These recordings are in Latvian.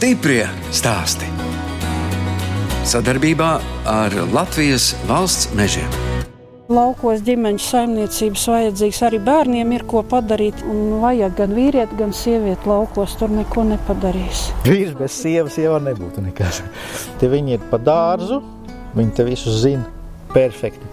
Stiprie stāsti. Sadarbībā ar Latvijas valsts mežiem. Laukos ģimeņa saimniecības vajadzīgs arī bērniem ir ko padarīt. Un vajag gan vīrieti, gan sievieti laukos. Tur neko nepadarīs. Vīrs bez sievas jau nebūtu nekas. Te viņi ir pa dārzu, viņi te visu zina perfekti.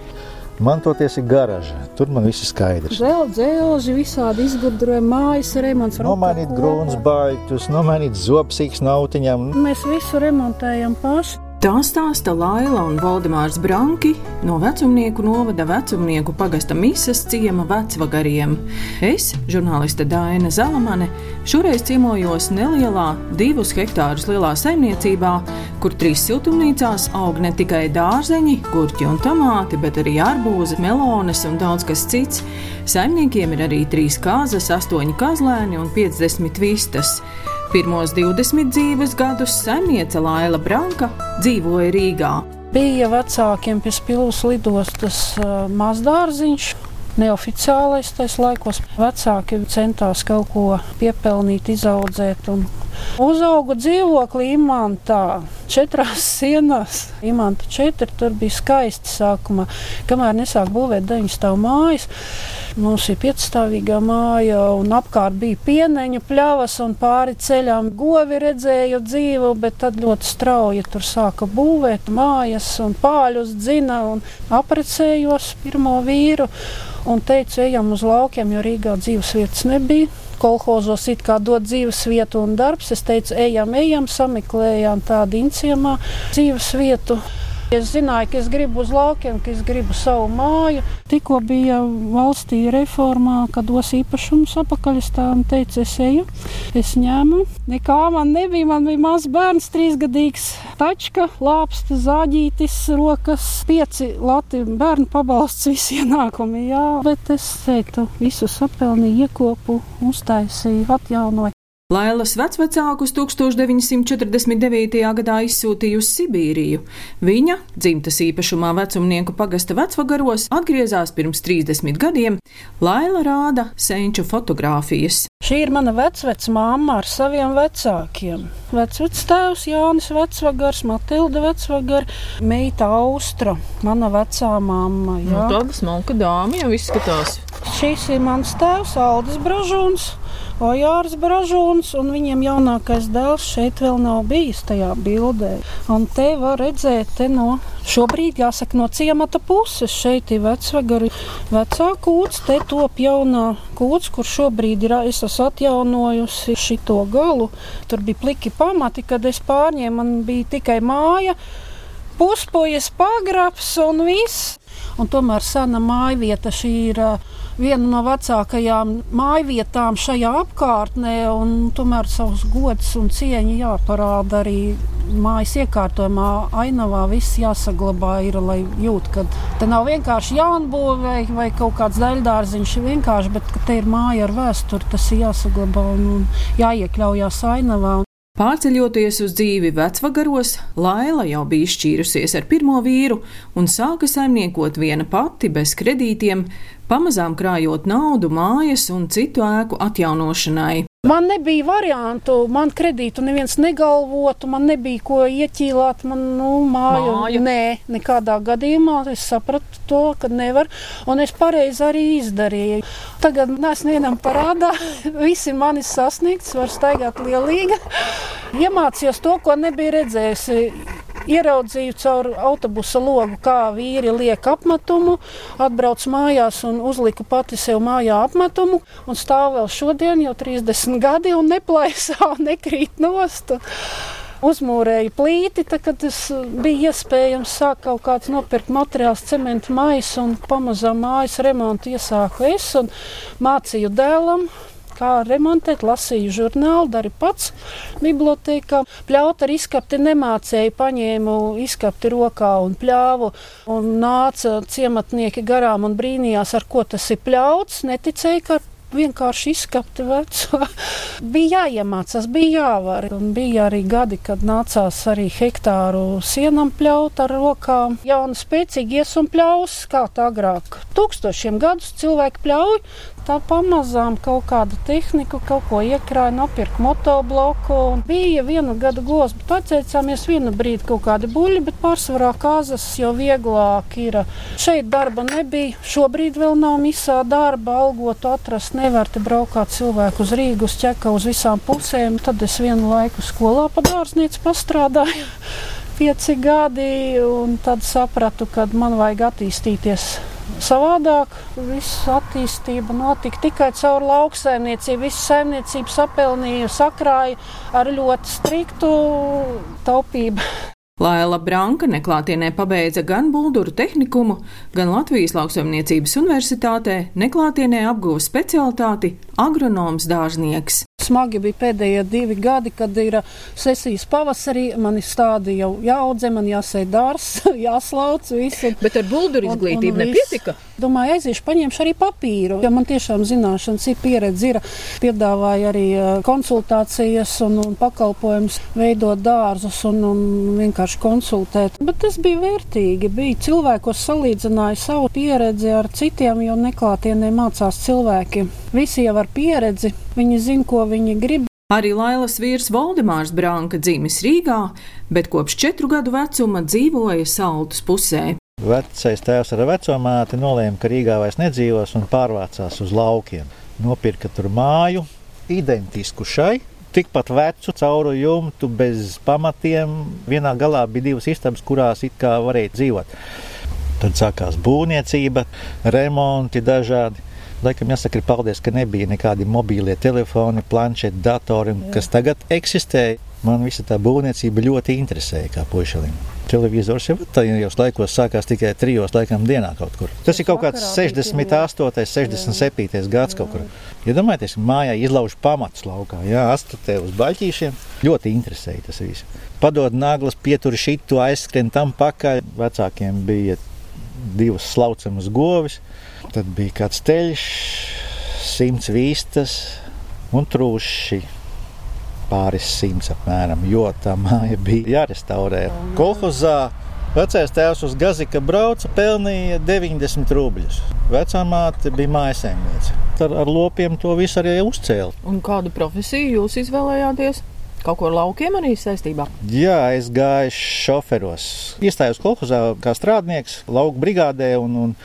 Man toties ir garaža. Tur man viss ir skaidrs. Vēl dzelži, visādi izgudrojumi, mājas remonts. Nomainīt grūns baigtus, nomainīt zobsīks nautiņām. Mēs visu remontējam paši. Tā stāsta Laila un Valdemārs Branki no vecumnieku novada vecumnieku pagasta misas ciema vecvagariem. Es, žurnāliste Daina Zalamane, šoreiz ciemojos nelielā, divus hektārus lielā saimniecībā, kur trīs siltumnīcās aug ne tikai dārzeņi, gurķi un tomāti, bet arī arbūzi, melones un daudz kas cits. Saimniekiem ir arī trīs kāzas, astoņi kazlēni un 50 vistas. Pirmos 20 dzīves gadus saimniece Laila Branka dzīvoja Rīgā. Bija vecākiem pie Spilvas lidostas mazdārziņš. Neoficiālais tais laikos vecāki centās kaut ko piepelnīt, izaudzēt un Uzauga dzīvoklī Imantā, četrās sienās. Imanta četri tur bija skaisti sākumā. Kamēr nesāk būvēt deviņu stāvu mājas, mums ir piecstāvīgā māja un apkārt bija pieneņu pļavas un pāri ceļām govi redzēju dzīvu, bet tad ļoti strauji tur sāka būvēt mājas un pāļus dzina un aprecējos pirmo vīru un teicu, ejam uz laukiem, jo Rīgā dzīves vietas nebija kolhozos it kā dod dzīves vietu un darbs. Es teicu, ejam, ejam, sameklējām tādu inciemā dzīves vietu. Es zināju, ka es gribu uz laukiem, ka es gribu savu māju. Tikko bija valstī reformā, kad dos īpašumus apakaļ. Es tam teicu, es eju, es ņēmu. Nekā man nebija. Man bija mazs bērns, trīsgadīgs, tačka, lāpsta, zāģītis, rokas, pieci lati bērnu pabalsts, visi ienākumi. Jā, bet es teiktu, visu sapelnīju, iekopu, uztaisīju, atjaunoju. Lailas vecvecākus 1949. gadā izsūtīja uz Sibīriju. Viņa, dzimtas īpašumā vecumnieku pagasta vecvagaros, atgriezās pirms 30 gadiem. Laila rāda senču fotogrāfijas. Šī ir mana vecvecmāma ar saviem vecākiem. Vecvectēvs Jānis Vecvagars, Matilda Vecvagar, meita Austra, mana vecā mamma. Jā. Nu, tāda smalka dāma jau izskatās. Šis ir mans tēvs Aldis Bražūns. Ojārs Bražūns, un viņiem jaunākais dēls šeit vēl nav bijis tajā bildē. Un te var redzēt, te no šobrīd jāsaka no ciemata puses. Šeit ir vecvagari, vecā kūts, te top jaunā kūts, kur šobrīd ir, es esmu atjaunojusi šito galu. Tur bija pliki pamati, kad es pārņēmu, man bija tikai māja, puspujas pagrabs un viss. Un tomēr sena mājvieta šī ir viena no vecākajām mājvietām šajā apkārtnē. Tomēr savus godus un cieņu jāparāda arī mājas iekārtojumā, ainavā. Viss jāsaglabā, ir, lai jūt, ka te nav vienkārši jānbūvē vai kaut kāds daļdārziņš, vienkārši, bet te ir māja ar vēsturi. Tas ir jāsaglabā un jāiekļaujas ainavā. Pārceļoties uz dzīvi vecvagaros, Laila jau bija izšķīrusies ar pirmo vīru un sāka saimniekot viena pati bez kredītiem, pamazām krājot naudu mājas un citu ēku atjaunošanai. Man nebija variantu, man kredītu neviens negalvotu, man nebija ko ieķīlāt, man nu, māju. Māju. Nē, nekādā gadījumā es sapratu to, ka nevar, un es pareizi arī izdarīju. Tagad neesmu vienam parādā, visi manis sasniegts, var staigāt lielīga. Iemācījos to, ko nebija redzējusi Ieraudzīju caur autobusa logu, kā vīri liek apmetumu, atbraucu mājās un uzliku pati sev mājā apmetumu. Un stāv vēl šodien, jau 30 gadi, un neplaisā, nekrīt nost. Uzmūrēju plīti, tad, kad tas bija iespējams sākt kaut kāds nopirkt materiāls, cementu maisu un pamazām mājas remontu iesāku es un mācīju dēlam kā remontēt, lasīju žurnālu, dari pats bibliotekā. Pļaut ar izskapti nemācēju, paņēmu izskapti rokā un pļāvu, un nāca ciematnieki garām un brīnījās, ar ko tas ir pļauts, neticēja, ka vienkārši izskapti veco. bija jāiemācās, bija jāvar. Un bija arī gadi, kad nācās arī hektāru sienam pļaut ar rokām. Jauna, spēcīga iesuma pļaus, kā tā agrāk. Tūkstošiem gadus cilvēki pļauj, tā pamazām kaut kādu tehniku, kaut ko iekrāja, nopirka motobloku. Bija vienu gadu gos, bet atceicāmies vienu brīdi kaut kādi buļļi, bet pārsvarā kāzas jau vieglāk ir. Šeit darba nebija, šobrīd vēl nav misā darba, algotu atrast nevar te braukāt cilvēku uz Rīgu, uz ķeka uz visām pusēm. Tad es vienu laiku skolā pa dārznieci pastrādāju pieci gadi, un tad sapratu, ka man vajag attīstīties savādāk. Visa attīstība notika tikai caur lauksaimniecību. Visu saimniecību sapelnīju, sakrāju ar ļoti striktu taupību. Laila Branka neklātienē pabeidza gan Bulduru tehnikumu, gan Latvijas lauksaimniecības universitātē, neklātienē apguva specialitāti agronoms dārznieks smagi bija pēdējie divi gadi, kad ir sesijas pavasarī. Man ir stádi jau jāaudze, man jāsēž dārsts, jāslauc visu. Bet ar bulduru izglītību nepietika? Domāju, aiziešu, paņemšu arī papīru. Ja man tiešām zināšanas ir pieredze, ir piedāvāja arī konsultācijas un, un pakalpojumus, veidot dārzus un, un vienkārši konsultēt. Bet tas bija vērtīgi. Bija cilvēki, kas salīdzināja savu pieredzi ar citiem, jo neklātienē mācās cilvēki. Visi jau ar pieredzi, viņi zina, ko viņi grib. Arī Lailas vīrs Valdemārs Branka dzimis Rīgā, bet kopš četru gadu vecuma dzīvoja Saltus pusē. Vecais tēvs ar veco māti nolēma, ka Rīgā vairs nedzīvos un pārvācās uz laukiem. Nopirka tur māju, identisku šai, tikpat vecu, cauru jumtu, bez pamatiem. Vienā galā bija divas istabas, kurās it kā varēja dzīvot. Tad sākās būvniecība, remonti dažādi. Laikam jāsaka, paldies, ka nebija nekādi mobīlie telefoni, planšeti, datori, kas tagad eksistē. Man visa tā būvniecība ļoti interesēja kā puišelim. Televizors jau tajos laikos sākās tikai trijos laikam dienā kaut kur. Tas ir kaut kāds 68, 67 gads kaut kur. Iedomājieties, ja mājā izlauž pamatus laukā, jā, astotē uz baļķīšiem. Ļoti interesēja tas viss. Padod naglas, pietur šitu, aizskrien tam pakaļ. Vecākiem bija divas slaucamas govis, tad bija kāds teļš, simts vistas un trūši pāris simts apmēram, jo tā māja bija jārestaurē. Kolhozā vecais tēvs uz Gazika brauca, pelnīja 90 rubļus. Vecā māte bija mājasēmniece. Ar, ar lopiem to visu arī uzcēla. Un kādu profesiju jūs izvēlējāties? Kaut ko ar laukiem arī saistībā? Jā, es gāju šoferos. Iestājos kolekcijā kā strādnieks, lauka brigādē, un, un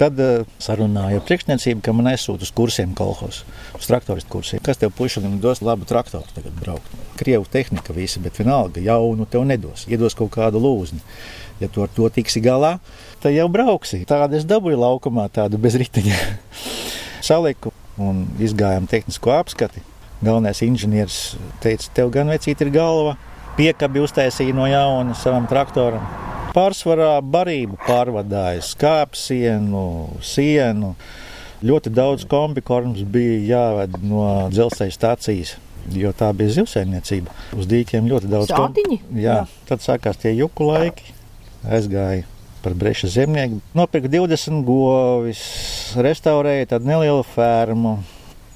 tad uh, sarunāju ar priekšniecību, ka man aizsūta uz kursiem kolekcijos, uz traktoristu kursiem. Kas tev puišam dos labu traktoru tagad braukt? Krievu tehnika visi, bet vienalga jaunu tev nedos. Iedos kaut kādu lūzni. Ja tu ar to tiksi galā, tad jau brauksi. Tādu es dabūju laukumā, tādu bez riteņa. Saliku un izgājām tehnisko apskati galvenais inženieris teica, tev gan vecīt ir galva, piekabi uztaisīja no jauna savam traktoram. Pārsvarā barību pārvadāja skāpsienu, sienu. Ļoti daudz kombikorns bija jāved no dzelzceļa stācijas. Jo tā bija zivsaimniecība. Uz dīķiem ļoti daudz kombi. Jā, Jā, tad sākās tie juku laiki. Aizgāja par breša zemnieku. Nopirka 20 govis, restaurēja tādu nelielu fermu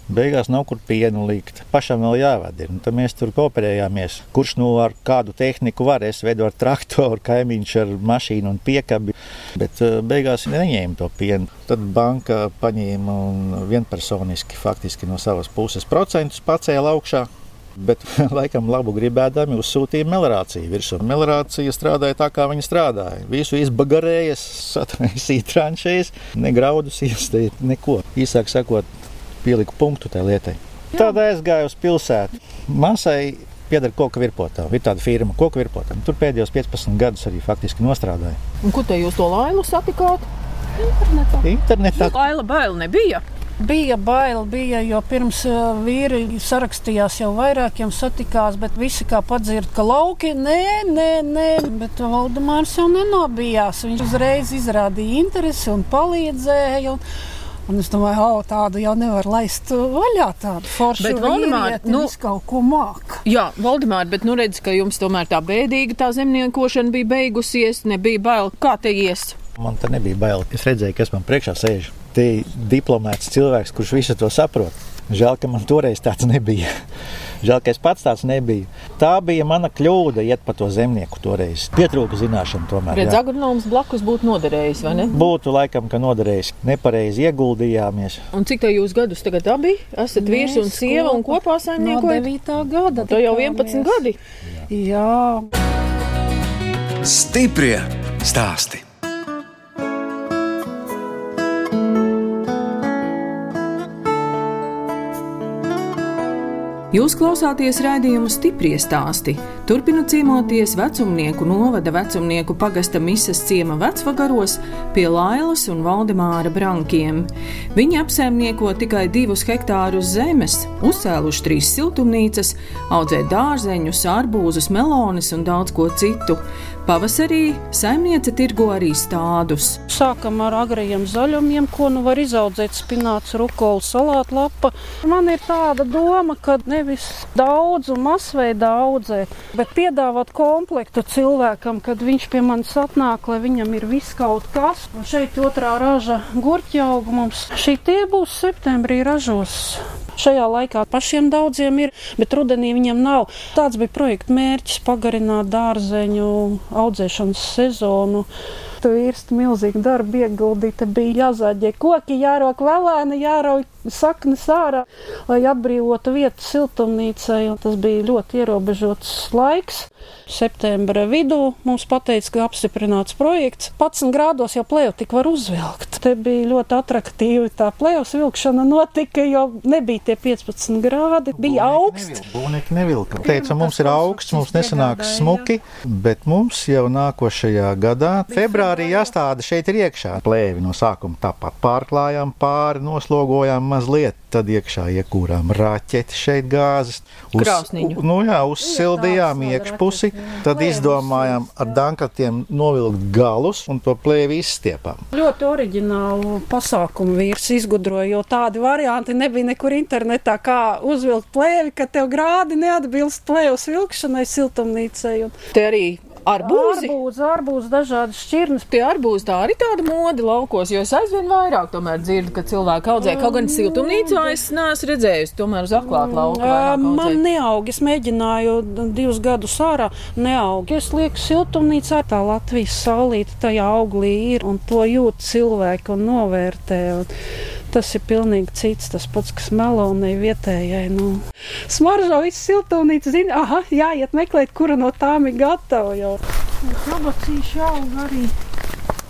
Beigās nav kur pienu likt. Pašam vēl jāved. Ir. Nu, tad mēs tur kooperējāmies. Kurš nu ar kādu tehniku var? Es veidoju ar traktoru, kaimiņš ar mašīnu un piekabi. Bet uh, beigās neņēma to pienu. Tad banka paņēma un vienpersoniski faktiski no savas puses procentus pacēla augšā. Bet, laikam, labu gribēdami uzsūtīja melnāciju virsū. Melnācija strādāja tā, kā viņa strādāja. Visu izbagarēja, satraisīja tranšēs, ne graudus iestādīt, neko. Īsāk sakot, pieliku punktu tai lietai. Tad aizgāju uz pilsētu. Masai pieder koku virpotām. Ir tāda firma, koku virpotām. Tur pēdējos 15 gadus arī faktiski nostrādāja. Un kur te jūs to lailu satikāt? Internetā. Internetā. Laila baila nebija. Bija bail, bija, jo pirms uh, vīri sarakstījās jau vairākiem satikās, bet visi kā padzird, ka lauki nē, nē, nē, bet Valdemārs jau nenobijās. Viņš uzreiz izrādīja interesi un palīdzēja. Un Un es domāju, ka tādu jau nevar laist vaļā. Tādu foršu bet Valdemār, nu, kaut ko māca. Jā, Valdemār, bet nu redz, ka jums tomēr tā bēdīga tā zemniekošana bija beigusies, nebija bail. Kā te ies? Man te nebija bail. Es redzēju, kas man priekšā sēž. Te ir diplomāts cilvēks, kurš visu to saprot. Žēl, ka man toreiz tāds nebija. Žēl, ka es pats tāds nebiju. Tā bija mana kļūda, iet pa to zemnieku toreiz. Pietrūka zināšanu tomēr. Redz, jā. agronoms blakus būtu noderējis, vai ne? Būtu laikam, ka noderējis. Nepareizi ieguldījāmies. Un cik tev jūs gadus tagad abi? Esat vīrs un sieva un kopā No saimniekojat? 9. gada. Tā jau tikāmies. 11 gadi. Jā, Stiprie stāsti. Jūs klausāties raidījumu stipri stāstī. Turpinu ciemoties vecumnieku novada vecumnieku pagasta misas ciema vecvagaros pie Lailas un Valdemāra brankiem. Viņi apsaimnieko tikai divus hektārus zemes, uzcēluši trīs siltumnīcas, audzē dārzeņus, arbūzus, melones un daudz ko citu. Pavasarī saimniece tirgo arī stādus. sākam ar agrajiem zaļumiem, ko nu var izaudzēt spināts, rukola, salātlapa. Man ir tāda doma, ka nevis daudz un masveidā audzēt, bet piedāvāt komplektu cilvēkam, kad viņš pie manis atnāk, lai viņam ir viss kaut kas. Un šeit otrā raža gurķi aug mums. Šī tie būs septembrī ražos. Šajā laikā pašiem daudziem ir, bet rudenī viņiem nav. Tāds bija projekta mērķis - pagarināt dārzeņu audzēšanas sezonu. Tu īsti milzīgi darbi ieguldīti. Bija jāzāģē koki, jārok vēlēni, jārauj saknes ārā, lai atbrīvotu vietu siltumnīcai. Un Tas bija ļoti ierobežots laiks. Septembra vidū mums pateica, ka apstiprināts projekts. 11 grādos jau plēju tik var uzvilkt. Te bija ļoti attraktīvi tā plējas vilkšana notika, jo nebija tie 15 grādi. Bija augsts. Būvnieki nevilka. Teica, mums ir augsts, mums nesanāks smuki, bet mums jau nākošajā gadā, februārī jāstāda šeit ir iekšā. Plēvi no sākuma tāpat pārklājām pāri, noslogojām mazliet, tad iekšā iekūrām raķeti šeit gāzes. Krāsniņu. nu jā, uzsildījām tādas iekšpusi, jā. tad Plēvis. izdomājām ar dankatiem novilkt galus un to plēvi izstiepām. Ļoti oriģinālu pasākumu vīrs izgudroja, jo tādi varianti nebija nekur internetā, kā uzvilkt plēvi, ka tev grādi neatbilst plēvas vilkšanai siltumnīcai. Un Te arī arbūzi. Arbūzi, arbūzi, dažādas šķirnes. Tie arbūzi tā arī tāda mode laukos, jo es aizvien vairāk tomēr dzirdu, ka cilvēki audzē kaut gan siltumnīcā, es neesmu redzējusi, tomēr uz atklātu lauku. Ā, vairāk Man neaug, es mēģināju divus gadus ārā, neaug. Es lieku siltumnīcā, tā Latvijas saulīte tajā auglī ir, un to jūt cilvēki un novērtē. Un tas ir pilnīgi cits, tas pats, kas melonai vietējai. Nu. Smaržo visu siltumnīcu, zina, aha, jāiet meklēt, kura no tām ir gatava jau. Kabacīši aug arī.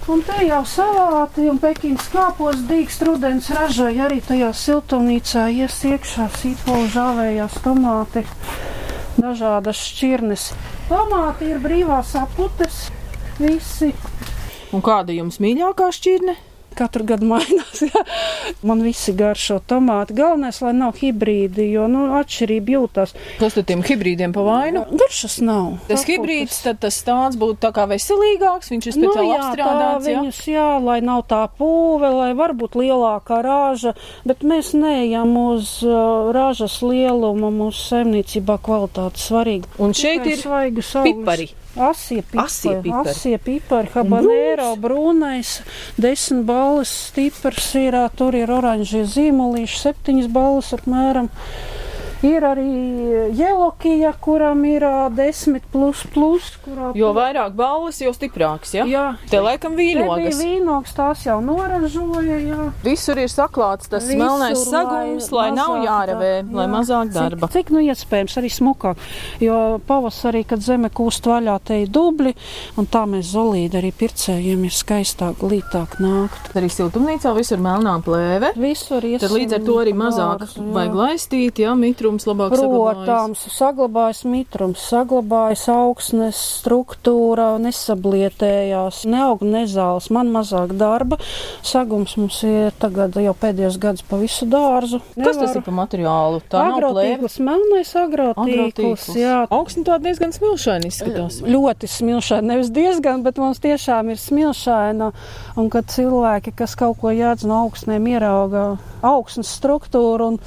Un te jau salāti un pekīnas kāpos dīkst rudens ražoja arī tajā siltumnīcā ies iekšā sīpolu žāvējās tomāti, dažādas šķirnes. Tomāti ir brīvās aputes, visi Un kāda jums mīļākā šķirne? Katru gadu mainās. jā. Man visi garšo tomāti. Galvenais, lai nav hibrīdi, jo nu, atšķirība jūtas. Kas tad tiem hibrīdiem pa vainu? Garšas nav. Tas Aputes. hibrīds, tad tas tāds būtu tā kā veselīgāks, viņš ir speciāli nu, jā, apstrādāts. jā? viņus, jā, lai nav tā pūve, lai varbūt lielākā rāža, bet mēs neejam uz uh, ražas lielumu, mūsu saimniecībā kvalitāte svarīga. Un šeit ir svaigas pipari. Asie pipari, Asie pipari. habanero, brūnais, desmit balles stiprs ir, tur ir oranžie zīmolīši, septiņas balles apmēram. Ir arī jelokija, kuram ir ā, desmit plus plus, kurā Jo vairāk balvas, jo stiprāks. Ja? Jā, Te laikam Te bija vīnogas. tās jau noražoja. Jā. Visur ir saklāts tas Visur, melnais sagums, lai, lai nav jārevē, tā- lai jā. mazāk darba. Cik, cik nu iespējams arī smukāk, jo pavasarī, kad zeme kūst vaļā, te ir dubļi, un tā mēs zolīdi arī pircējiem ir skaistāk, glītāk nākt. Arī siltumnīcā visur melnā plēve. Visur ir. Tad līdz ar to arī mazāk vajag laistīt, ja mitrums labāk saglabājas. Protams, saglabājas mitrums, saglabājas augsnes struktūra, nesablietējās, neaug nezāles, man mazāk darba. Sagums mums ir tagad jau pēdējos gads pa visu dārzu. Kas tas ir par materiālu? Tā. Agrotīkls, melnais agrotīkls, jā. Augstni tā diezgan smilšaini izskatās. Ļoti smilšaina, nevis diezgan, bet mums tiešām ir smilšaina. Un kad cilvēki, kas kaut ko jādz no augstnēm, ierauga augsnes struktūru un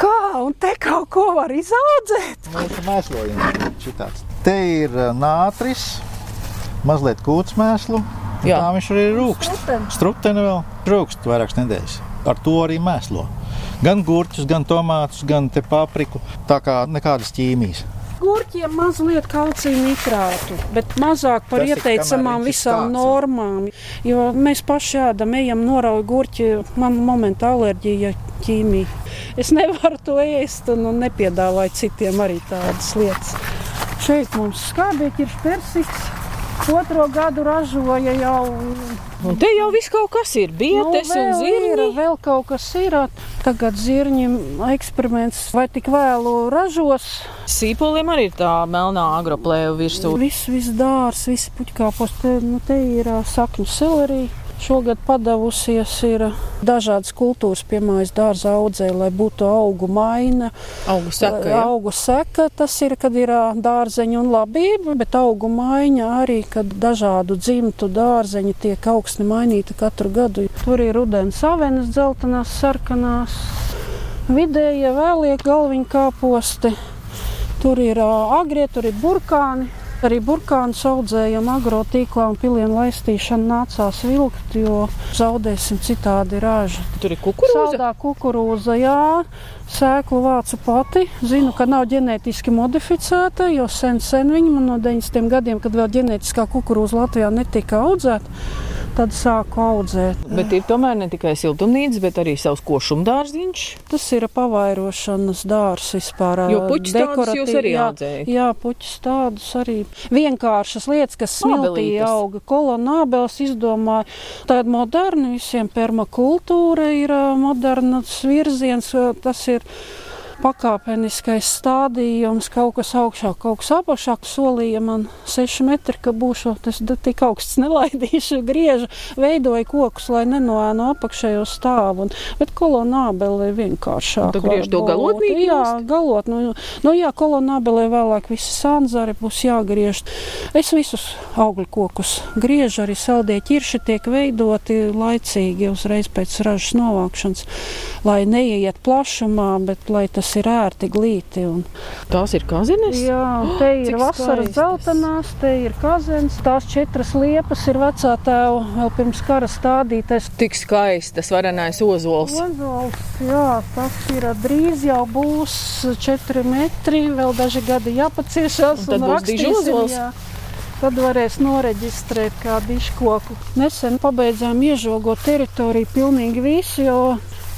kā, un te kaut ko var izaudzēt. Mūsu mēslojums šitāds. Te ir ā, nātris, mazliet kūts mēslu. Jā. Tā viņš arī rūkst. Struteni vēl rūkst vairākas nedēļas. Ar to arī mēslo. Gan gurķus, gan tomātus, gan te papriku. Tā kā nekādas ķīmijas. Gurķiem mazliet kalcija nitrātu, bet mazāk par Tas ieteicamām visām tāds, normām. Jo mēs paši ēdam, ejam norauj gurķi, man momentā alerģija ķīmija. Es nevaru to ēst un, un nepiedāvāju citiem arī tādas lietas. Šeit mums skābekļa ir persiks. Otro gadu ražoja jau Un te jau viss kaut kas ir. Bietes Nu, un zirņi. ir, vēl kaut kas ir. Tagad zirņiem eksperiments vai tik vēlu ražos. Sīpoliem arī ir tā melnā agroplēva virsū. Viss, viss dārs, visi puķkāpos. Te, nu, te ir sakņu selerija. Šogad padavusies ir dažādas kultūras piemājas dārza audzē, lai būtu augu maina. Augu saka, ja? Augu seka tas ir, kad ir dārzeņi un labība, bet augu maiņa arī, kad dažādu dzimtu dārzeņi tiek augstni mainīti katru gadu. Tur ir rudens avenes, dzeltenās, sarkanās, vidējie vēlie galviņu kāposti. Tur ir agrie, tur ir burkāni. Arī burkānu audzējam, agrotīklā un pilienu laistīšanu nācās vilkt, jo zaudēsim citādi ražu. Tur ir kukurūza. Saldā kukurūza, jā, sēklu vācu pati. Zinu, ka nav ģenētiski modificēta, jo sen, sen viņa man no 90 gadiem, kad vēl ģenētiskā kukurūza Latvijā netika audzēta, tad sāku audzēt. Bet ir tomēr ne tikai siltumnīca, bet arī savs košumdārziņš. Tas ir pavairošanas dārs vispār. Jo puķus tādus jūs arī jā, audzējat? Jā, puķus tādus arī. Vienkāršas lietas, kas smiltī auga. Kolonābels izdomāja tādu modernu visiem permakultūra ir modernas virziens. Tas ir pakāpeniskais stādījums, kaut kas augšā, kaut kas apakšā. Solīja man 6 metri, ka būšu tas tik augsts, nelaidīšu griežu, veidoju kokus, lai nenoēnu apakšējo stāvu. Un, bet kolonābelē vienkāršāk. Un tu griež to būt. galotnīti Jā, galot. Nu, nu jā, kolonābelē vēlāk visi sanzari būs jāgriež. Es visus augļu kokus griežu, arī saldie ķirši tiek veidoti laicīgi uzreiz pēc ražas novākšanas, lai neiet plašumā, bet lai tas ir ērti glīti. Un, Tās ir kazines. Jā, te ir cik vasaras skaistas. dzeltenās, te ir kazens, tās četras liepas ir vecā tēva vēl pirms kara stādītais. Tik skaistas, varenais ozols. Ozols, jā, tas ir drīz jau būs četri metri, vēl daži gadi jāpaciešās. Un tad būs dižs rakstīsim, ozols? jā. Tad varēs noreģistrēt kādu izkoku. Nesen pabeidzām iežogot teritoriju pilnīgi visu, jo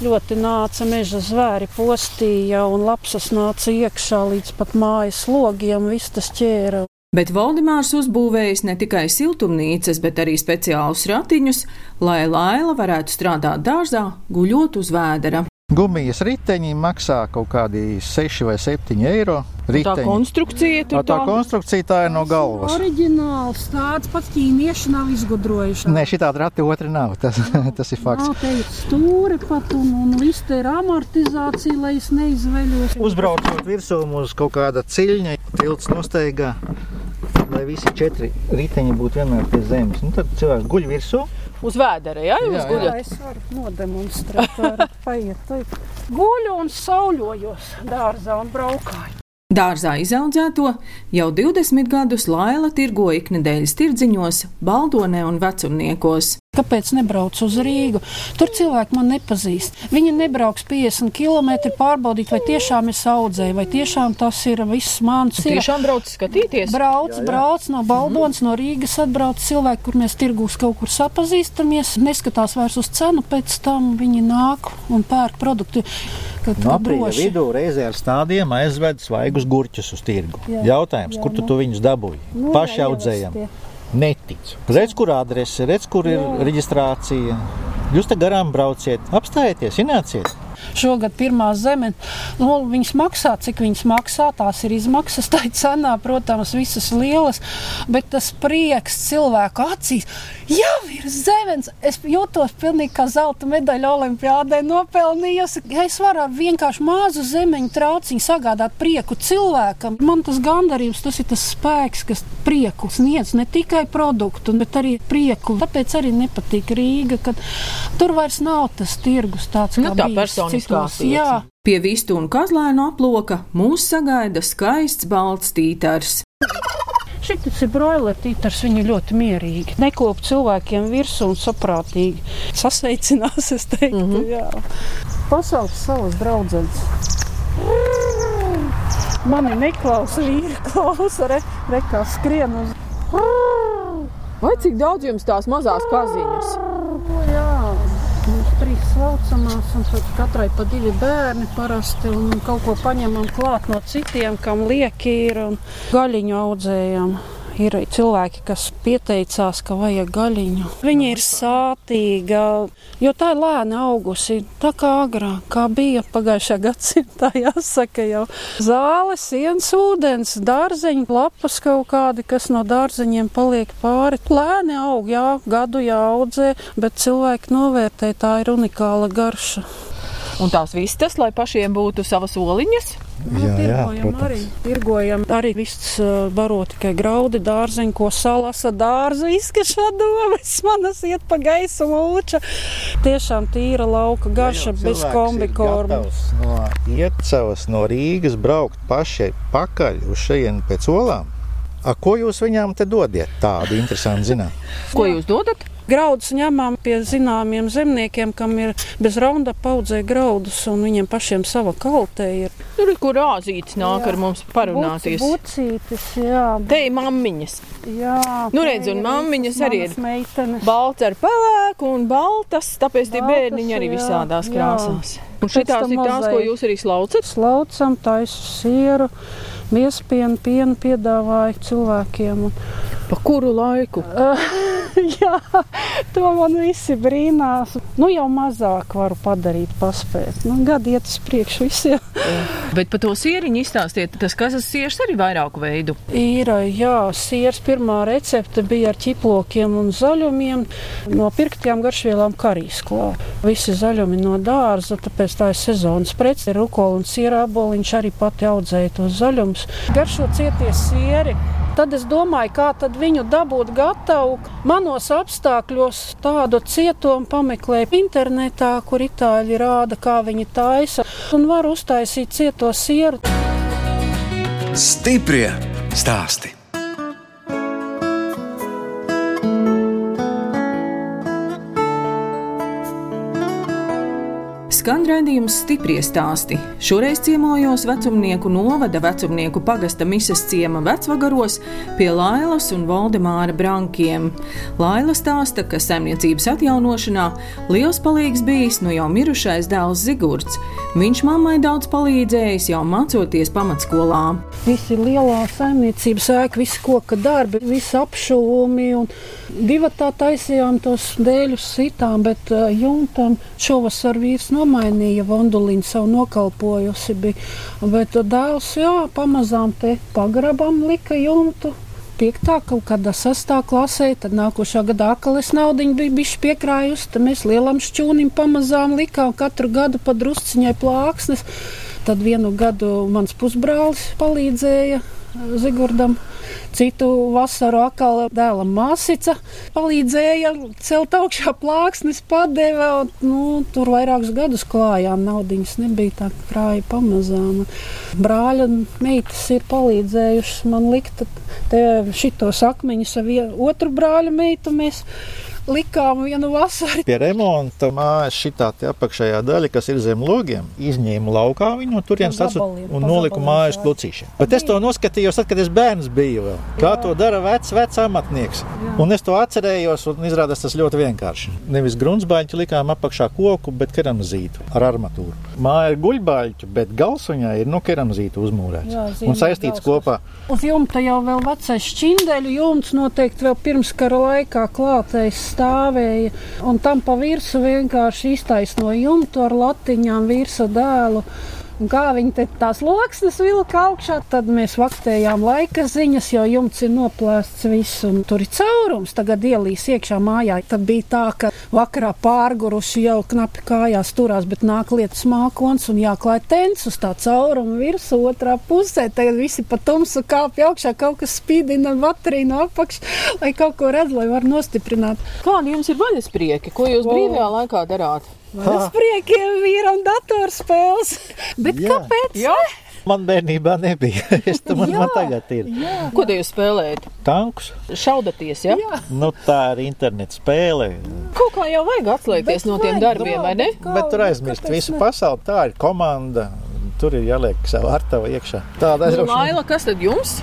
ļoti nāca meža zvēri, postīja un lapsas nāca iekšā līdz pat mājas logiem, viss tas ķēra. Bet Valdemārs uzbūvējis ne tikai siltumnīcas, bet arī speciālus ratiņus, lai Laila varētu strādāt dārzā, guļot uz vēdera. Gumijas riteņi maksā kaut kādi 6 vai 7 eiro. Tā Riteņi. konstrukcija tur Tā, tā tā. konstrukcija tā ir no galvas. Oriģināls tāds pats ķīnieši nav izgudrojuši. Nē, šī tāda rati otra nav. Tas, tas ir fakts. Nav te ir stūri pat un, un viss te ir amortizācija, lai es neizveļos. Uzbraucot virsū uz kaut kāda ciļņa, tilts nosteigā, lai visi četri riteņi būtu vienmēr pie zemes. Nu, tad cilvēks guļ virsū. Uz vēdera, jā, jūs Jā, jā. Guļat. es varu nodemonstrēt, varat paiet. Guļu un sauļojos dārzā un braukāju. Dārzā izaudzēto jau 20 gadus Laila tirgo iknedēļas tirdziņos, Baldonē un Vecumniekos. Kāpēc nebrauc uz Rīgu? Tur cilvēki man nepazīst. Viņi nebrauks 50 km pārbaudīt, vai tiešām es audzēju, vai tiešām tas ir viss mans. Ir. Tiešām brauc skatīties. Brauc, brauc no Baldonas, no Rīgas atbrauc cilvēki, kur mēs tirgūs kaut kur sapazīstamies. Neskatās vairs uz cenu, pēc tam viņi nāk un pērk produktu. Kad No no aprīļa droši. vidū reizē ar stādiem aizved svaigus gurķus uz tirgu. Jā. Jautājums, Jā, kur tu, nu. tu viņus dabūji? Nu, Paši audzējam. Neticu. Redz, kur adrese, redz, kur ir Jā. reģistrācija. Jūs te garām brauciet, apstājieties, ienāciet. Šogad pirmā zeme, nu, viņas maksā, cik viņas maksā, tās ir izmaksas. Tā ir cenā, protams, visas lielas, bet tas prieks cilvēku acīs. Jau ir zemes, es jūtos pilnīgi kā zelta medaļa olimpiādē nopelnījusi. Ja es varu ar vienkārši mazu zemeņu trauciņu sagādāt prieku cilvēkam, man tas gandarījums, tas ir tas spēks, kas prieku sniedz ne tikai produktu, bet arī prieku. Tāpēc arī nepatīk Rīga, kad tur vairs nav tas tirgus tāds, Nu, kā tā bijis attieksme. Jā, Pie vistu un kazlēnu aploka mūs sagaida skaists balts tītars. Šis ir broiler tītars, viņi ļoti mierīgi. Nekop cilvēkiem virsū un saprātīgi. Sasveicinās, es teiktu, mm -hmm. jā. Pasaules savas draudzenes. Mani neklausa vīri, klausa, re, re kā skrien uz. Vai cik daudz jums tās mazās kaziņas? Jā, trīs saucamās, un tad katrai pa divi bērni parasti, un kaut ko paņemam klāt no citiem, kam lieki ir, un gaļiņu audzējam. Ir cilvēki, kas pieteicās, ka vajag gaļiņu. Viņa ir sātīga, jo tā ir lēna augusi. Tā kā agrāk, kā bija pagājušā gadsimta, jāsaka, jau zāles, sienas, ūdens, dārzeņu, lapas kaut kādi, kas no dārzeņiem paliek pāri. Lēni aug, jā, gadu jāaudzē, bet cilvēki novērtē, tā ir unikāla garša. Un tās vistas, lai pašiem būtu savas oliņas. Nu, tirgojam arī. Tirgojam arī viss uh, baro tikai graudi, dārzeņu, ko salasa dārzu, izskašā domas, manas iet pa gaisu mūča. Tiešām tīra lauka gaša bez kombikorma. No Iecavas no Rīgas braukt pašai pakaļ uz šejienu pēc olām. A, ko jūs viņām te dodiet? Tādu interesantu zināt. Ko jūs dodat? Graudus ņemam pie zināmiem zemniekiem, kam ir bez raunda paudzē graudus, un viņiem pašiem sava kaltē ir. Tur ir kur rāzīts nāk jā. ar mums parunāties. Bucītis, jā. Te ir mammiņas. Jā. Nu redz, un mammiņas arī ir meitenes. balts ar pelēku un baltas, tāpēc tie Baltas, bērniņi arī jā, visādās jā. krāsās. Un Pēc šitās ir tās, ko jūs arī slaucat? Slaucam, taisu sieru, miespienu, pienu piedāvāju cilvēkiem. Un, Pa kuru laiku? jā, to man visi brīnās. Nu, jau mazāk varu padarīt, paspēt. Nu, gadi iet uz priekšu visiem. Bet par to sieriņu izstāstiet, tas kazas siers arī vairāku veidu. Ir, jā, sieras pirmā recepte bija ar ķiplokiem un zaļumiem, no pirktiem garšvielām karīs klāt. Visi zaļumi no dārza, tāpēc tā ir sezonas prece. Rukola un siera aboliņš arī pati audzēja tos zaļumus. Garšo cieties sieri. Tad es domāju, kā tad viņu dabūt gatavu. Manos apstākļos tādu cietojumu pameklēju internetā, kur itāļi rāda, kā viņi taisa. Un var uztaisīt cieto sieru. Stiprie stāsti. Skan raidījums stipri stāsti. Šoreiz ciemojos vecumnieku novada vecumnieku pagasta misas ciema vecvagaros pie Lailas un Valdemāra Brankiem. Laila stāsta, ka saimniecības atjaunošanā liels palīgs bijis no jau mirušais dēls Zigurds. Viņš mammai daudz palīdzējis jau mācoties pamatskolā. Visi lielā saimniecības ēka, visi koka darbi, visi apšūmi. Divi tā taisījām tos dēļus sitām, bet uh, jumtam šovasar vīrs nomainīja vonduliņu savu nokalpojusi. Bija. Bet dēls, jā, pamazām te pagrabam lika jumtu. Piektā kaut kādā sastā klasē, tad nākošā gada akalis naudiņu bija bijuši piekrājusi. Tad mēs lielam šķūnim pamazām likām katru gadu pa drusciņai plāksnes. Tad vienu gadu mans pusbrālis palīdzēja Zigurdam. Citu vasaru akāla dēla māsica palīdzēja celt augšā plāksnes, padeva. Nu, tur vairākus gadus klājām, naudiņas nebija tā krāja pamazām. Brāļa meitas ir palīdzējušas man likt šitos akmeņus ar otru brāļa meitu. Mēs likām vienu vasaru. Pie remonta mājas šī apakšējā daļa, kas ir zem logiem, izņēma laukā viņu no turienes gabaliem, un gabaliem mājas klucīšiem. Bet es to noskatījos, tad, kad es bērns biju vēl. Kā to dara vecs, vecs amatnieks. Un es to atcerējos, un izrādās tas ļoti vienkārši. Nevis gruntsbaļķi likām apakšā koku, bet keramzītu ar armatūru. Māja ir guļbaļķu, bet galsuņā ir no keramzīta uzmūrēts Jā, un zīmīgs saistīts galsas. kopā. Uz jumta jau vēl vecais šķindeļu jumts noteikti vēl pirms kara laikā klātais stāvēja. Un tam pa virsmu vienkārši iztaisno jumtu ar latiņām virsmu dēlu. Un kā viņi te tās loksnes vilka augšā, tad mēs vaktējām laika ziņas, jo jumts ir noplēsts viss un tur ir caurums. Tagad ielīs iekšā mājā. Tad bija tā, ka vakarā pārguruši jau knapi kājās turās, bet nāk lietas mākons un jāklāj tents uz tā cauruma virsmu otrā pusē. Tagad visi pa tumsu kāpj augšā, kaut kas spīdina bateriju no apakšas, lai kaut ko redz, lai var nostiprināt. Kādi jums ir vaļasprieki? Ko jūs brīvajā laikā darāt? Tas priekiem vīram datorspēles. Bet Jā. kāpēc? Jā, Man bērnībā nebija. Es tam man, man tagad ir. Jā, ko te jūs spēlējat? Tankus. Šaudaties, ja? jā. Nu, tā ir interneta spēle. Kaut kā jau vajag atslēgties Bet no tiem vajag, darbiem, vai ne? Kā- Bet tur aizmirst visu ne? pasauli. Tā ir komanda. tur ir jāliek sava artava iekšā. Tāda Nu, aizraukšana. Laila, kas tad jums?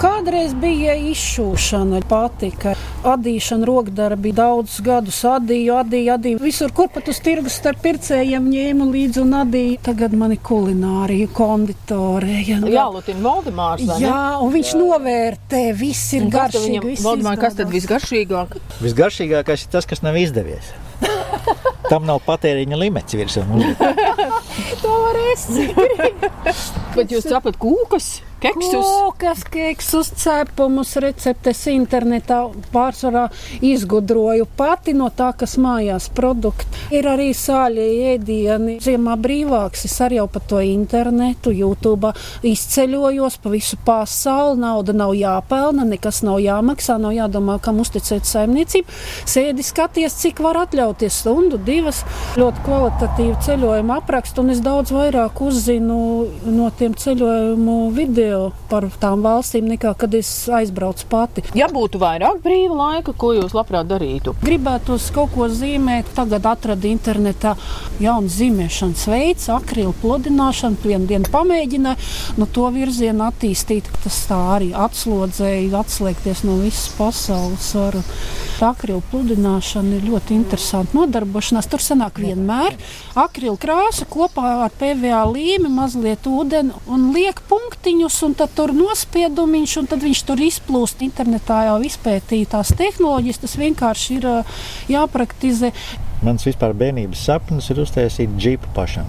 Kādreiz bija izšūšana, patika. Adīšana, rokdarbi, daudzus gadus adīju, adīju, adīju. Visur, kur pat uz tirgus starp pircējiem ņēmu līdzi un adīju. Tagad man ir kulinārija, konditorija. Jā, Lutīna Valdemārs. vai ne? Jā, un viņš novērtē, viss ir Un garšīgi. viņam- viss Valdemār, kas tad visgaršīgāk? Visgaršīgākais ir tas, kas nav izdevies. Tam nav patēriņa limits virsū. To var esi. Bet jūs cepat kūkas, keksus? Kūkas, keksus, cepumus, receptes internetā pārsvarā izgudroju pati no tā, kas mājās produkti. Ir arī sāļie ēdieni. Ziemā brīvāks es arī jau pa to internetu, YouTube izceļojos pa visu pasauli. Nauda nav jāpelna, nekas nav jāmaksā, nav jādomā, kam uzticēt saimniecību. Sēdi skaties, cik var atļauties stundu, divas. Ļoti kvalitatīvu ceļojumu aprakstu, un es daudz vairāk uzzinu no tiem ceļojumu video par tām valstīm, nekā kad es aizbraucu pati. Ja būtu vairāk brīva laika, ko jūs labprāt darītu? Gribētu kaut ko zīmēt, tagad atradu internetā jaunu zīmēšanas veidu, akrilu pludināšanu. Vienu dienu pamēģināju no to virzienu attīstīt. Tas tā arī atslodzēja, atslēgties no visas pasaules. Ar akrilu pludināšanu ir ļoti interesanti nodarbošanās. Tur sanāk vienmēr akrilu krāsa kopā ar PVA līmi, mazliet ūdeni un liek punktiņus, un tad tur nospiedumiņš, un tad viņš tur izplūst. Internetā jau izpētīja tās tehnoloģijas, tas vienkārši ir jāpraktizē. Mans vispār bērnības sapnis ir uztaisīt džipu pašam.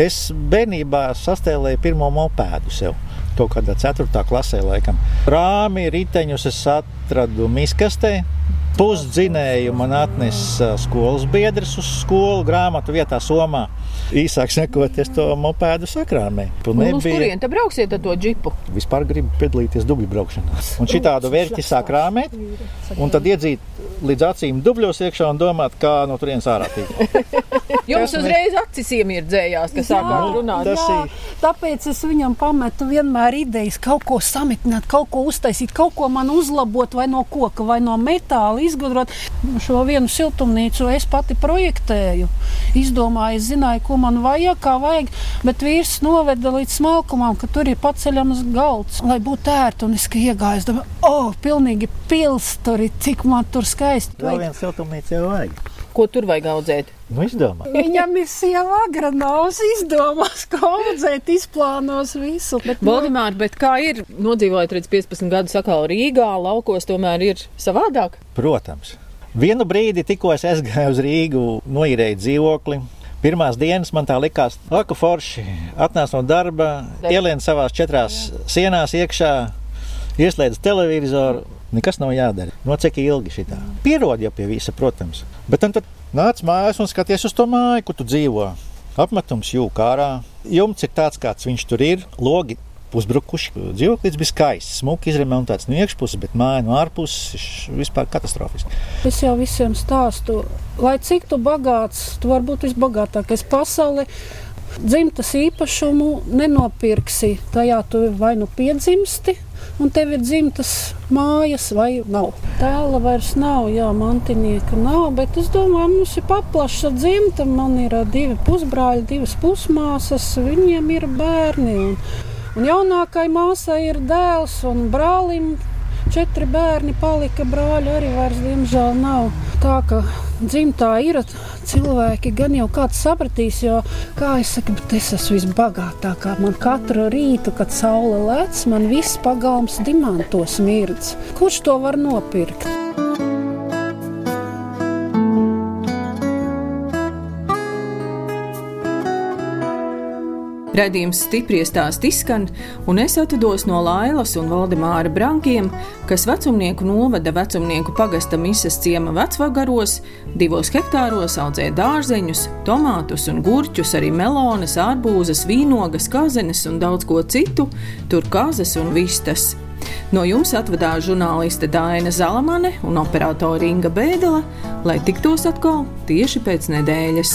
Es bērnībā sastēlēju pirmo mopēdu sev. Kaut kādā 4. klasē, laikam. Rāmi, riteņus es atradu miskastē. Pusdzinēju man atnesa skolas biedrs uz skolu grāmatu vietā Somā. Īsāk sakot, es to mopēdu sakrāmēju. Un uz kurien te brauksiet ar to džipu? Vispār gribu piedalīties dubļu braukšanā. Un šī tādu vērķi sakrāmēt, un tad iedzīt līdz acīm dubļos iekšā un domāt, kā no turienes ārā tikt. Jums uzreiz acis iemirdzējās, ka sākāt runāt. Jā, tāpēc es viņam pametu vienmēr idejas, kaut ko samitināt, kaut ko uztaisīt, kaut ko man uzlabot, vai no koka, vai no metāla izgudrot. Šo vienu siltumnīcu es pati projektēju. Izdomāju, es zināju, ko man vajag, kā vajag, bet vīrs noveda līdz smalkumam, ka tur ir paceļams galds, lai būtu ērti. Un es kā iegāju, es domāju, oh, pilnīgi pilsturi, cik man tur skaisti. Vēl viens siltumnīca jau vajag. Ko tur vajag audzēt? Nu, izdomā. Viņam ir sieva agronauts, izdomās, ko audzēt, izplānos visu. Bet, nu, Valdemār, bet kā ir nodzīvojot redz 15 gadus atkal Rīgā, laukos tomēr ir savādāk? Protams. Vienu brīdi, tikko es aizgāju uz Rīgu, noīrēju dzīvokli. Pirmās dienas man tā likās, ka forši atnāca no darba, ielien savās četrās sienās iekšā, ieslēdz televizoru. Nekas nav jādara. No cik ilgi šī tā? Pierod jau pie visa, protams. Bet tad nāc mājās un skaties uz to māju, kur tu dzīvo. Apmetums jūka ārā. Jumts ir tāds, kāds viņš tur ir. Logi uzbrukuši. Dzīvoklis bija skaists, smuki izremontēts no iekšpuses, bet māja no ārpuses ir vispār katastrofiski. Es jau visiem stāstu, lai cik tu bagāts, tu vari būt visbagātākais pasaulē. Dzimtas īpašumu nenopirksi. Tajā tu vai nu piedzimsti, un tev ir dzimtas mājas, vai nav. Tēla vairs nav, jā, mantinieka nav, bet es domāju, mums ir paplaša dzimta. Man ir divi pusbrāļi, divas pusmāsas, viņiem ir bērni. Un, un jaunākai māsai ir dēls un brālim Četri bērni palika, brāļi arī vairs, diemžēl, nav. Tā kā dzimtā ir cilvēki, gan jau kāds sapratīs, jo, kā es saku, bet es esmu visbagātākā. Man katru rītu, kad saule lec, man viss pagalms dimantos mirdz. Kurš to var nopirkt? Radījums stipri stāst izskan, un es atvados no Lailas un Valdemāra Brankiem, kas vecumnieku novada vecumnieku pagasta misas ciema vecvagaros, divos hektāros audzē dārzeņus, tomātus un gurķus, arī melonas, ārbūzes, vīnogas, kazenes un daudz ko citu, tur kazas un vistas. No jums atvadās žurnāliste Dāna Zalamane un operātore Inga Bēdela, lai tiktos atkal tieši pēc nedēļas.